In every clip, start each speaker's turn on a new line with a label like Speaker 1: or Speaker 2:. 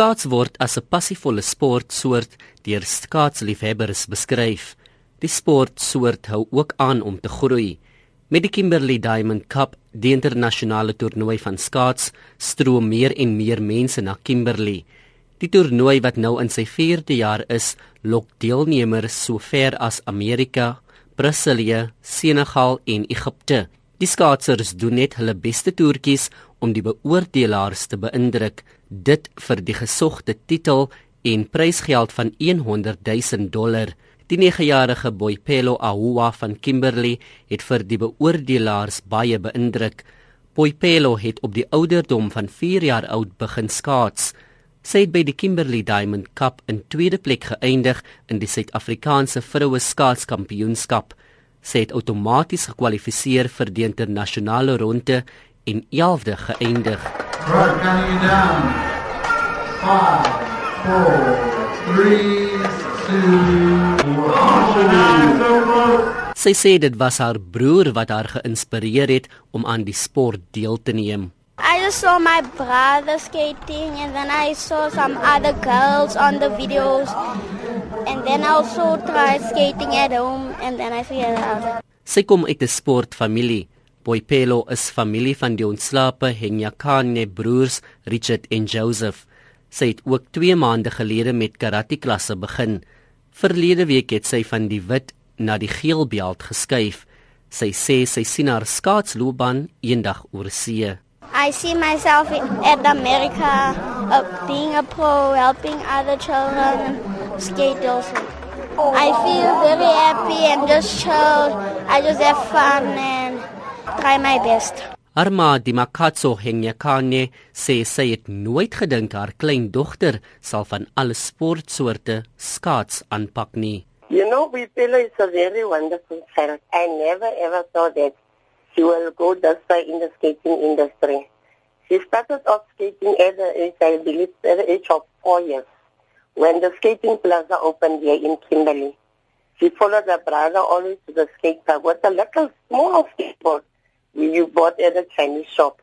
Speaker 1: Skaats word as 'n passievolle sportsoort deur skaatsliefhebbers beskryf. Die sportsoort hou ook aan om te groei. Met die Kimberley Diamond Cup, die internasionale toernooi van skaats, stroom meer en meer mense na Kimberley. Die toernooi wat nou in sy 4de jaar is, lok deelnemers so ver as Amerika, Brasilië, Senegal en Egipte. Die skaatsers doen net hulle beste toertjies om die beoordelaars te beïndruk, dit vir die gesogte titel en prysgeld van 100 000 dollar. Die 9-jarige Boypelo Ahua van Kimberley het vir die beoordelaars baie beïndruk. Boypelo het op die ouderdom van 4 jaar oud begin skaats. Sy het by die Kimberley Diamond Cup in tweede plek geëindig in die Suid-Afrikaanse vroue skaatskampioenskap. Sy het outomaties gekwalifiseer vir die internasionale ronde en 11de geëindig. Sy sê dit was haar broer wat haar geïnspireer het om aan die sport deel te neem.
Speaker 2: I just saw my brother skating and then I saw some other girls on the videos and then I also tried skating at home and then I figured out.
Speaker 1: Sy kom uit 'n sportfamilie. Boypelo is familie van die ontslape Henyakane broers Richard en Joseph. Sy het ook 2 maande gelede met karate klasse begin. Verlede week het sy van die wit na die geel beld geskuif. Sy sê sy sien haar skaatsloopbaan eendag oor see.
Speaker 2: I see myself in, at America uh, being a pro, helping other children skate also. I feel very happy and just chill. I just have fun and try my best.
Speaker 1: Arma di Makatso Henyakane sê sy het nooit gedink haar kleindogter sal van alle sportsoorte skaats aanpak nie.
Speaker 3: You know, we feel it's a very wonderful child. I never ever thought that she will go this far in the skating industry. She started off skating at the age, I believe, at the age of four years when the skating plaza opened here in Kimberley. She followed her brother always to the skate park with a little small skateboard you bought at a Chinese shop.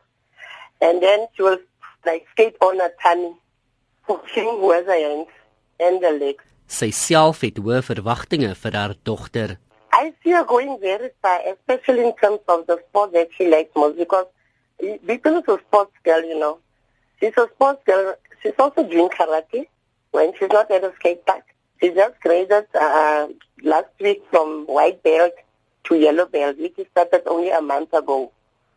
Speaker 3: And then she will like skate on a tummy, pushing with her hands and the legs.
Speaker 1: Sy self het hoë verwagtinge vir haar dogter.
Speaker 3: I see her going very far, especially in terms of the sport that she likes most because because a sports girl, you know. She's a sports girl. She's also doing karate when she's not at a skate park. She just graded uh, last week from white belt to yellow belt, which started only a month ago,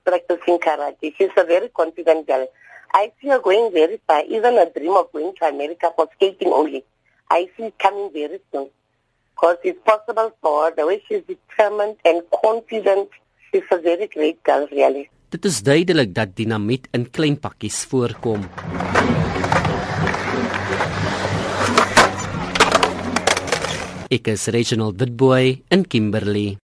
Speaker 3: practicing karate. She's a very confident girl. I see her going very far, even a dream of going to America for skating only. I see it coming very soon. Because it's possible for her, the way she's determined and confident, she's a very great girl, really.
Speaker 1: Dit is duidelik dat dinamiet in klein pakkies voorkom. Ek is Reginald Witboy in Kimberley.